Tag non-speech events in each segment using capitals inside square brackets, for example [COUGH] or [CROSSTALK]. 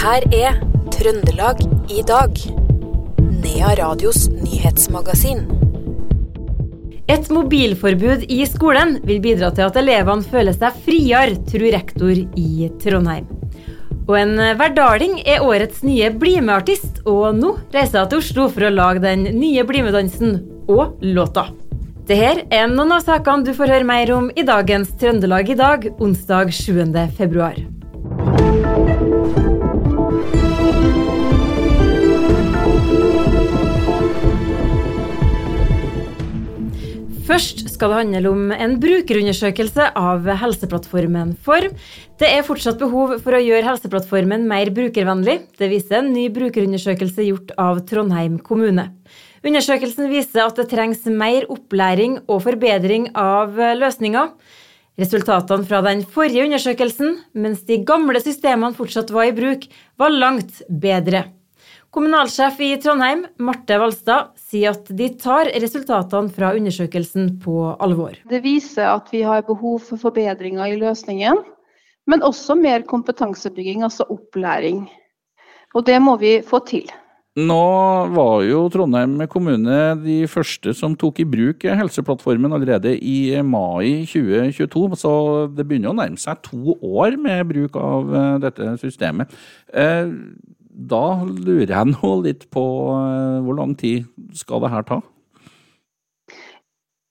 her er Trøndelag i dag. Nea Radios nyhetsmagasin. Et mobilforbud i skolen vil bidra til at elevene føler seg friere, tror rektor i Trondheim. Og en verdaling er årets nye BlimE-artist, og nå reiser hun til Oslo for å lage den nye BlimE-dansen og låta. Dette er noen av sakene du får høre mer om i dagens Trøndelag i dag, onsdag 7. februar. Først skal det handle om en brukerundersøkelse av Helseplattformen For Det er fortsatt behov for å gjøre Helseplattformen mer brukervennlig. Det viser en ny brukerundersøkelse gjort av Trondheim kommune. Undersøkelsen viser at det trengs mer opplæring og forbedring av løsninger. Resultatene fra den forrige undersøkelsen, mens de gamle systemene fortsatt var i bruk, var langt bedre. Kommunalsjef i Trondheim, Marte Valstad, sier at de tar resultatene fra undersøkelsen på alvor. Det viser at vi har behov for forbedringer i løsningen, men også mer kompetansebygging, altså opplæring. Og det må vi få til. Nå var jo Trondheim kommune de første som tok i bruk Helseplattformen allerede i mai 2022, så det begynner å nærme seg to år med bruk av eh, dette systemet. Eh, da lurer jeg nå litt på eh, hvor lang tid skal det her ta?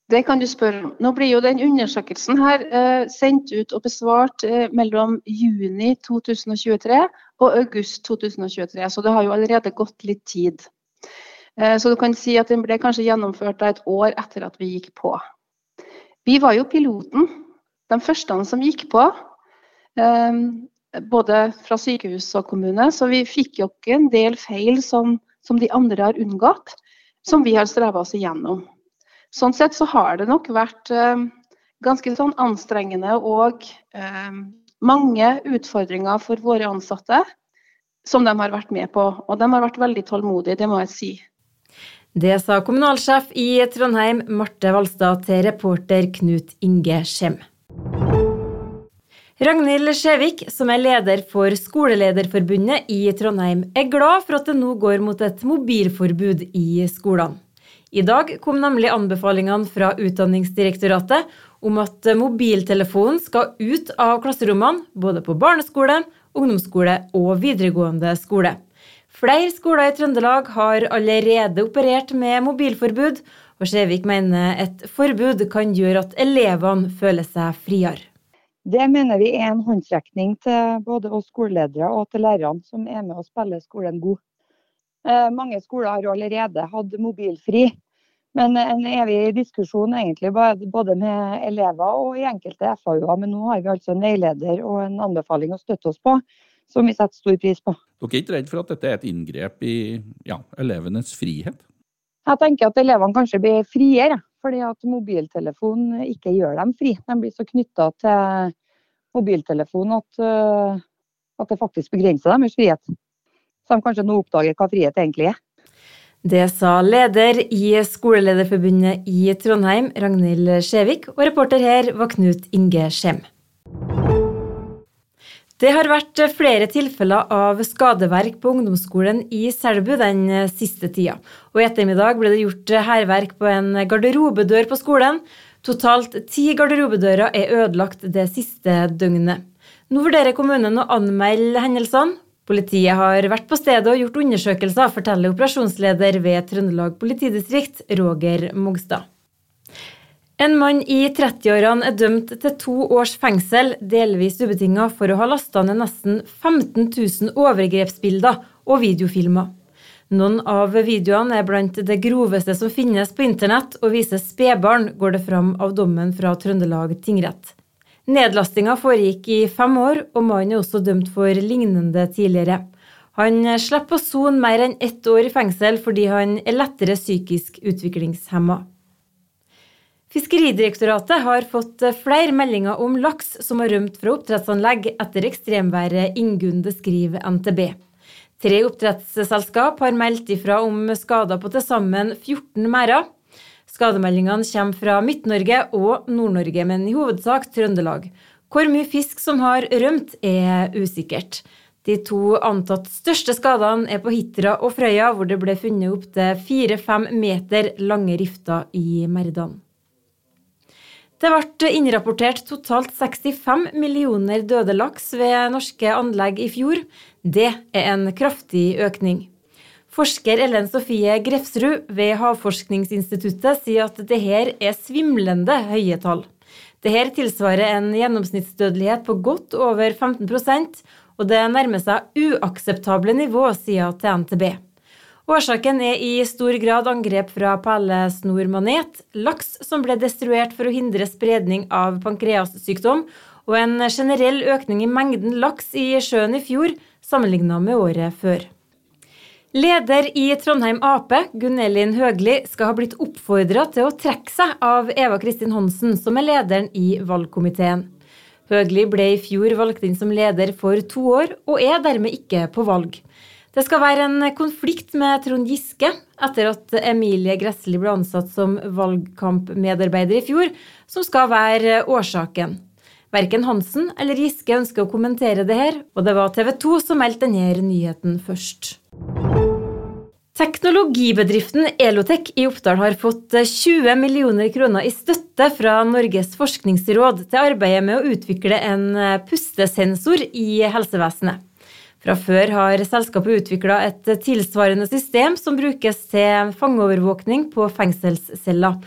Det kan du spørre om. Nå blir jo den undersøkelsen her eh, sendt ut og besvart eh, mellom juni 2023 og august 2023, så det har jo allerede gått litt tid. Eh, så du kan si at den ble kanskje gjennomført et år etter at vi gikk på. Vi var jo piloten, de første som gikk på. Både fra sykehus og kommune. Så vi fikk jo ikke en del feil som, som de andre har unngått, som vi har streva oss igjennom. Sånn sett så har det nok vært eh, ganske sånn anstrengende og eh, mange utfordringer for våre ansatte som de har vært med på. Og de har vært veldig tålmodige, det må jeg si. Det sa kommunalsjef i Trondheim, Marte Valstad, til reporter Knut Inge Skjem. Ragnhild Skjevik, som er leder for Skolelederforbundet i Trondheim, er glad for at det nå går mot et mobilforbud i skolene. I dag kom nemlig anbefalingene fra Utdanningsdirektoratet om at mobiltelefonen skal ut av klasserommene, både på barneskole, ungdomsskole og videregående skole. Flere skoler i Trøndelag har allerede operert med mobilforbud, og Skjevik mener et forbud kan gjøre at elevene føler seg friere. Det mener vi er en håndsrekning til både oss skoleledere og til lærerne, som er med å spille skolen god. Eh, mange skoler har allerede hatt mobilfri, men en evig diskusjon egentlig både med elever og i enkelte FAU-er. Men nå har vi altså en veileder og en anbefaling å støtte oss på, som vi setter stor pris på. Dere er ikke redd for at dette er et inngrep i ja, elevenes frihet? Jeg tenker at elevene kanskje blir friere. Fordi at mobiltelefonen ikke gjør dem fri. De blir så knytta til mobiltelefonen at, eh, at, det faktisk begrenser deres frihet. Så de kanskje nå oppdager hva frihet egentlig er. Det sa leder i Skolelederforbundet i Trondheim, Ragnhild Skjevik, og reporter her var Knut Inge Skjem. Det har vært flere tilfeller av skadeverk på ungdomsskolen i Selbu den siste tida. Og i ettermiddag ble det gjort hærverk på en garderobedør på skolen. Totalt ti garderobedører er ødelagt det siste døgnet. Nå vurderer kommunen å anmelde hendelsene. Politiet har vært på stedet og gjort undersøkelser, forteller operasjonsleder ved Trøndelag politidistrikt, Roger Mogstad. En mann i 30-årene er dømt til to års fengsel, delvis ubetinga, for å ha lasta ned nesten 15 000 overgrepsbilder og videofilmer. Noen av videoene er blant det groveste som finnes på internett, og viser spedbarn, går det fram av dommen fra Trøndelag tingrett. Nedlastinga foregikk i fem år, og mannen er også dømt for lignende tidligere. Han slipper å sone mer enn ett år i fengsel fordi han er lettere psykisk utviklingshemma. Fiskeridirektoratet har fått flere meldinger om laks som har rømt fra oppdrettsanlegg etter ekstremværet Ingunn beskriver NTB. Tre oppdrettsselskap har meldt ifra om skader på til sammen 14 merder. Skademeldingene kommer fra Midt-Norge og Nord-Norge, men i hovedsak Trøndelag. Hvor mye fisk som har rømt, er usikkert. De to antatt største skadene er på Hitra og Frøya, hvor det ble funnet opptil fire-fem meter lange rifter i merdene. Det ble innrapportert totalt 65 millioner døde laks ved norske anlegg i fjor. Det er en kraftig økning. Forsker Ellen Sofie Grefsrud ved Havforskningsinstituttet sier at det her er svimlende høye tall. Dette tilsvarer en gjennomsnittsdødelighet på godt over 15% og det nærmer seg uakseptable nivå, sier til NTB. Årsaken er i stor grad angrep fra pælesnormanet, laks som ble destruert for å hindre spredning av pankreassykdom, og en generell økning i mengden laks i sjøen i fjor sammenlignet med året før. Leder i Trondheim Ap, Gunn Elin Høgli, skal ha blitt oppfordra til å trekke seg av Eva Kristin Hansen, som er lederen i valgkomiteen. Høgli ble i fjor valgt inn som leder for to år, og er dermed ikke på valg. Det skal være en konflikt med Trond Giske etter at Emilie Gressli ble ansatt som valgkampmedarbeider i fjor, som skal være årsaken. Verken Hansen eller Giske ønsker å kommentere det her, og det var TV 2 som meldte denne nyheten først. Teknologibedriften Elotech i Oppdal har fått 20 millioner kroner i støtte fra Norges forskningsråd til arbeidet med å utvikle en pustesensor i helsevesenet. Fra før har selskapet utvikla et tilsvarende system som brukes til fangeovervåkning på fengselsceller.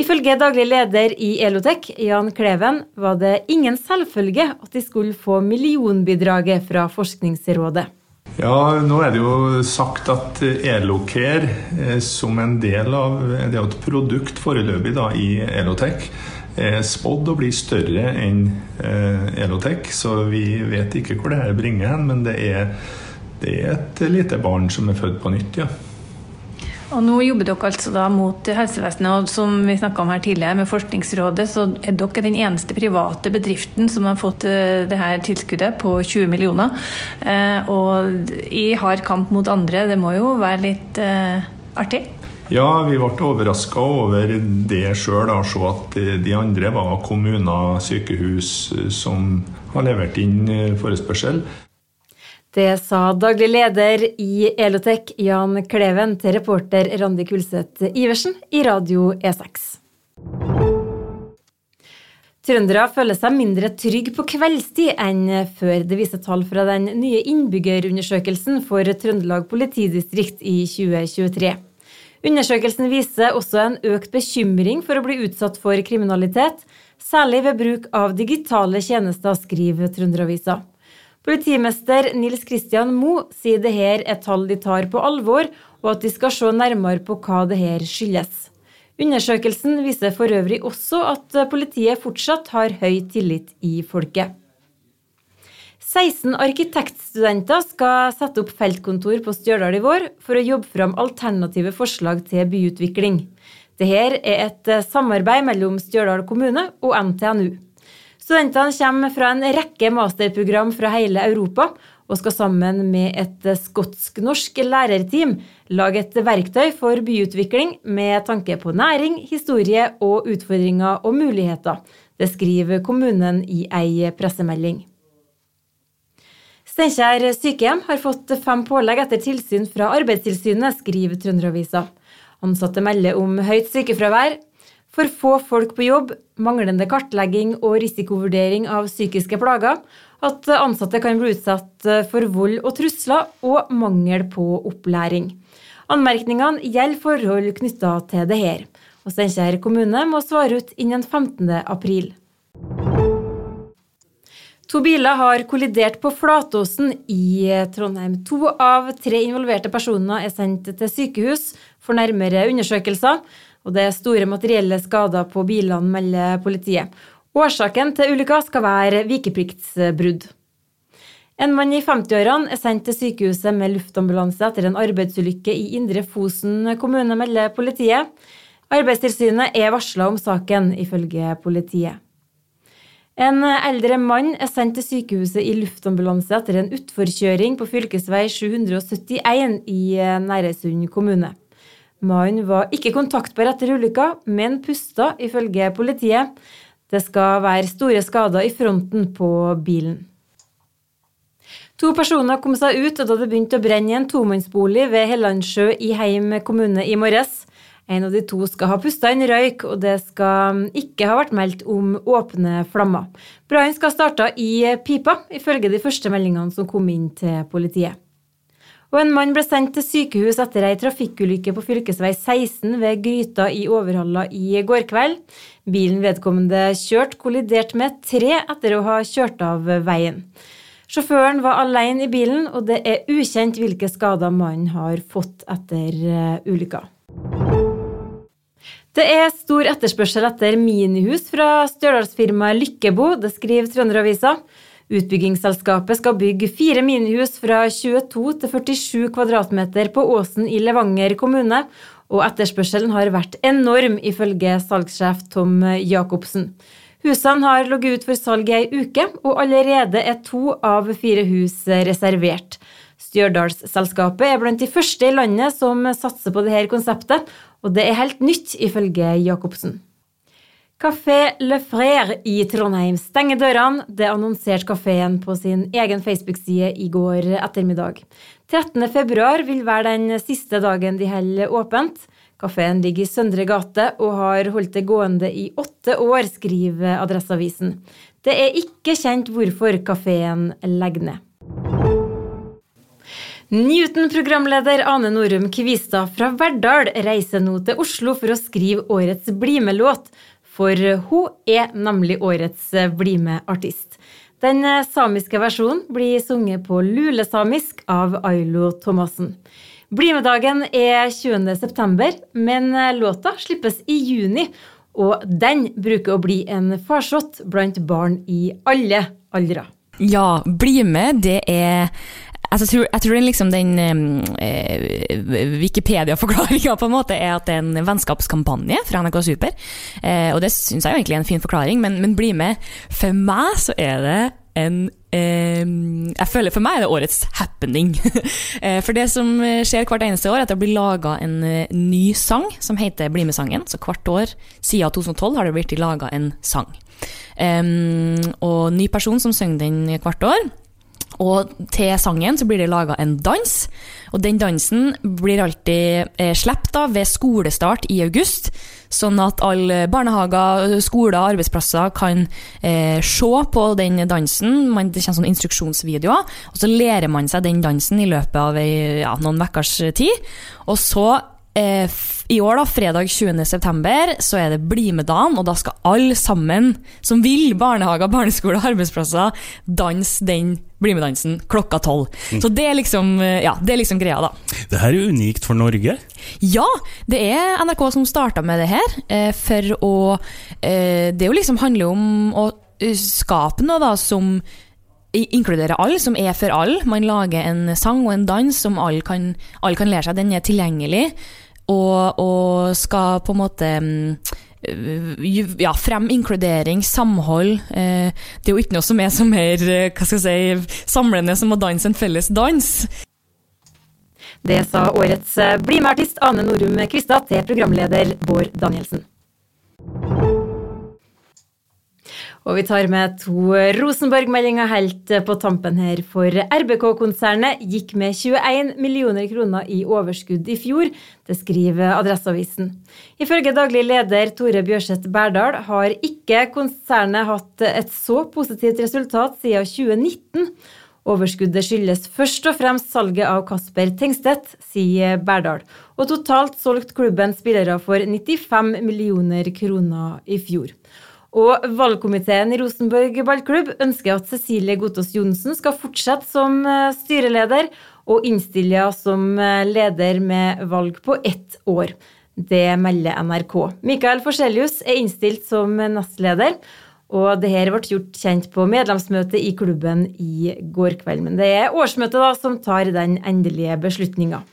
Ifølge daglig leder i Elotech, Jan Kleven, var det ingen selvfølge at de skulle få millionbidraget fra Forskningsrådet. Ja, nå er det jo sagt at Elocare eh, som en del av Det er et produkt foreløpig da, i Elotech. Er spådd å bli større enn eh, Elotech, så vi vet ikke hvor det her bringer hen. Men det er, det er et lite barn som er født på nytt, ja. Og nå jobber dere altså da mot helsevesenet, og som vi snakka om her tidligere, med Forskningsrådet, så er dere den eneste private bedriften som har fått eh, det her tilskuddet på 20 millioner. Eh, og i hard kamp mot andre, det må jo være litt eh, artig? Ja, vi ble overraska over det sjøl, å se at de andre var kommuner, sykehus som har levert inn forespørsel. Det sa daglig leder i Elotek, Jan Kleven, til reporter Randi Kulseth Iversen i Radio E6. Trøndere føler seg mindre trygge på kveldstid enn før. Det viser tall fra den nye innbyggerundersøkelsen for Trøndelag politidistrikt i 2023. Undersøkelsen viser også en økt bekymring for å bli utsatt for kriminalitet, særlig ved bruk av digitale tjenester, skriver Trønderavisa. Politimester Nils Kristian Moe sier det her er tall de tar på alvor, og at de skal se nærmere på hva det her skyldes. Undersøkelsen viser for øvrig også at politiet fortsatt har høy tillit i folket. 16 arkitektstudenter skal sette opp feltkontor på Stjørdal i vår for å jobbe fram alternative forslag til byutvikling. Dette er et samarbeid mellom Stjørdal kommune og NTNU. Studentene kommer fra en rekke masterprogram fra hele Europa og skal sammen med et skotsk-norsk lærerteam lage et verktøy for byutvikling med tanke på næring, historie og utfordringer og muligheter. Det skriver kommunen i ei pressemelding. Steinkjer sykehjem har fått fem pålegg etter tilsyn fra Arbeidstilsynet, skriver Trønderavisa. Ansatte melder om høyt sykefravær, for få folk på jobb, manglende kartlegging og risikovurdering av psykiske plager, at ansatte kan bli utsatt for vold og trusler, og mangel på opplæring. Anmerkningene gjelder forhold knytta til det her. Og Steinkjer kommune må svare ut innen 15. april. To biler har kollidert på Flatåsen i Trondheim. To av tre involverte personer er sendt til sykehus for nærmere undersøkelser og det er store materielle skader på bilene, melder politiet. Årsaken til ulykka skal være vikepliktsbrudd. En mann i 50-årene er sendt til sykehuset med luftambulanse etter en arbeidsulykke i Indre Fosen kommune, melder politiet. Arbeidstilsynet er varsla om saken, ifølge politiet. En eldre mann er sendt til sykehuset i luftambulanse etter en utforkjøring på fv. 771 i Næresund kommune. Mannen var ikke kontaktbar etter ulykka, men pusta, ifølge politiet. Det skal være store skader i fronten på bilen. To personer kom seg ut da det begynte å brenne i en tomannsbolig ved Hellandsjø i Heim kommune i morges. En av de to skal ha pusta inn røyk, og det skal ikke ha vært meldt om åpne flammer. Brannen skal ha starta i pipa, ifølge de første meldingene som kom inn til politiet. Og en mann ble sendt til sykehus etter ei trafikkulykke på fv. 16 ved Gryta i Overhalla i går kveld. Bilen vedkommende kjørte kolliderte med tre etter å ha kjørt av veien. Sjåføren var alene i bilen, og det er ukjent hvilke skader mannen har fått etter eh, ulykka. Det er stor etterspørsel etter minihus fra stjørdalsfirmaet Lykkebo, det skriver Trønderavisa. Utbyggingsselskapet skal bygge fire minihus fra 22 til 47 kvadratmeter på Åsen i Levanger kommune, og etterspørselen har vært enorm, ifølge salgssjef Tom Jacobsen. Husene har ligget ut for salg i ei uke, og allerede er to av fire hus reservert. Stjørdalsselskapet er blant de første i landet som satser på dette konseptet, og det er helt nytt, ifølge Jacobsen. Kafé Le Frère i Trondheim stenger dørene. Det annonserte kafeen på sin egen Facebook-side i går ettermiddag. 13.2 vil være den siste dagen de holder åpent. Kafeen ligger i Søndre gate og har holdt det gående i åtte år, skriver Adresseavisen. Det er ikke kjent hvorfor kafeen legger ned. Newton-programleder Ane Norum Kvistad fra Verdal reiser nå til Oslo for å skrive årets Bli med-låt for hun er nemlig årets Bli med-artist. Den samiske versjonen blir sunget på lulesamisk av Ailo Thomassen. Bli med-dagen er 20.9, men låta slippes i juni. Og den bruker å bli en farsott blant barn i alle aldre. Ja, BlimE det er jeg, tror, jeg tror liksom den eh, Wikipedia-forklaringa på en måte er at det er en vennskapskampanje fra NRK Super. Eh, og det syns jeg egentlig er en fin forklaring, men, men, bli med. For meg så er det en eh, Jeg føler For meg er det årets happening. [LAUGHS] Eh, for det som skjer hvert eneste år, er at det blir laga en eh, ny sang som heter Bli med-sangen. Så hvert år siden 2012 har det blitt laga en sang. og ny person som synger den hvert år. Og til sangen så blir det laga en dans, og den dansen blir alltid eh, sluppet ved skolestart i august. Sånn at alle barnehager, skoler og arbeidsplasser kan eh, se på den dansen. Man, det kommer sånne instruksjonsvideoer, og så lærer man seg den dansen i løpet av ja, noen ukers tid. Og så Eh, I år, da, fredag 20.9, så er det Bli med-dagen, og da skal alle sammen som vil, barnehager, barneskoler, arbeidsplasser, danse den Bli med-dansen klokka tolv. Mm. Så det er, liksom, eh, ja, det er liksom greia, da. Det her er unikt for Norge? Ja, det er NRK som starta med det her. Eh, for å Det jo liksom handler om å skape noe da som inkluderer alle, som er for alle. Man lager en sang og en dans som alle kan, alle kan lære seg. Den er tilgjengelig, og, og skal på en måte mm, ja, frem inkludering, samhold. Eh, det er jo ikke noe som er så mer eh, hva skal jeg si, samlende som å danse en felles dans. Det sa årets eh, Bli med-artist Ane Norum Kvistad til programleder Bård Danielsen. Og vi tar med to Rosenborg-meldinger helt på tampen her. For RBK-konsernet gikk med 21 millioner kroner i overskudd i fjor. Det skriver Adresseavisen. Ifølge daglig leder Tore Bjørseth Berdal har ikke konsernet hatt et så positivt resultat siden 2019. Overskuddet skyldes først og fremst salget av Kasper Tengstedt, sier Berdal. Og totalt solgte klubben spillere for 95 millioner kroner i fjor. Og valgkomiteen i Rosenborg ballklubb ønsker at Cecilie Gotaas Johnsen skal fortsette som eh, styreleder, og innstille som eh, leder med valg på ett år. Det melder NRK. Mikael Forselius er innstilt som nestleder. Og det her ble gjort kjent på medlemsmøtet i klubben i går kveld. Men det er årsmøtet da som tar den endelige beslutninga.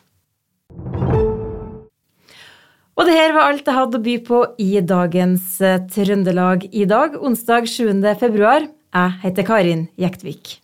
Og det her var alt jeg hadde å by på i dagens eh, Trøndelag i dag, onsdag 7. februar. Jeg heter Karin Jektvik.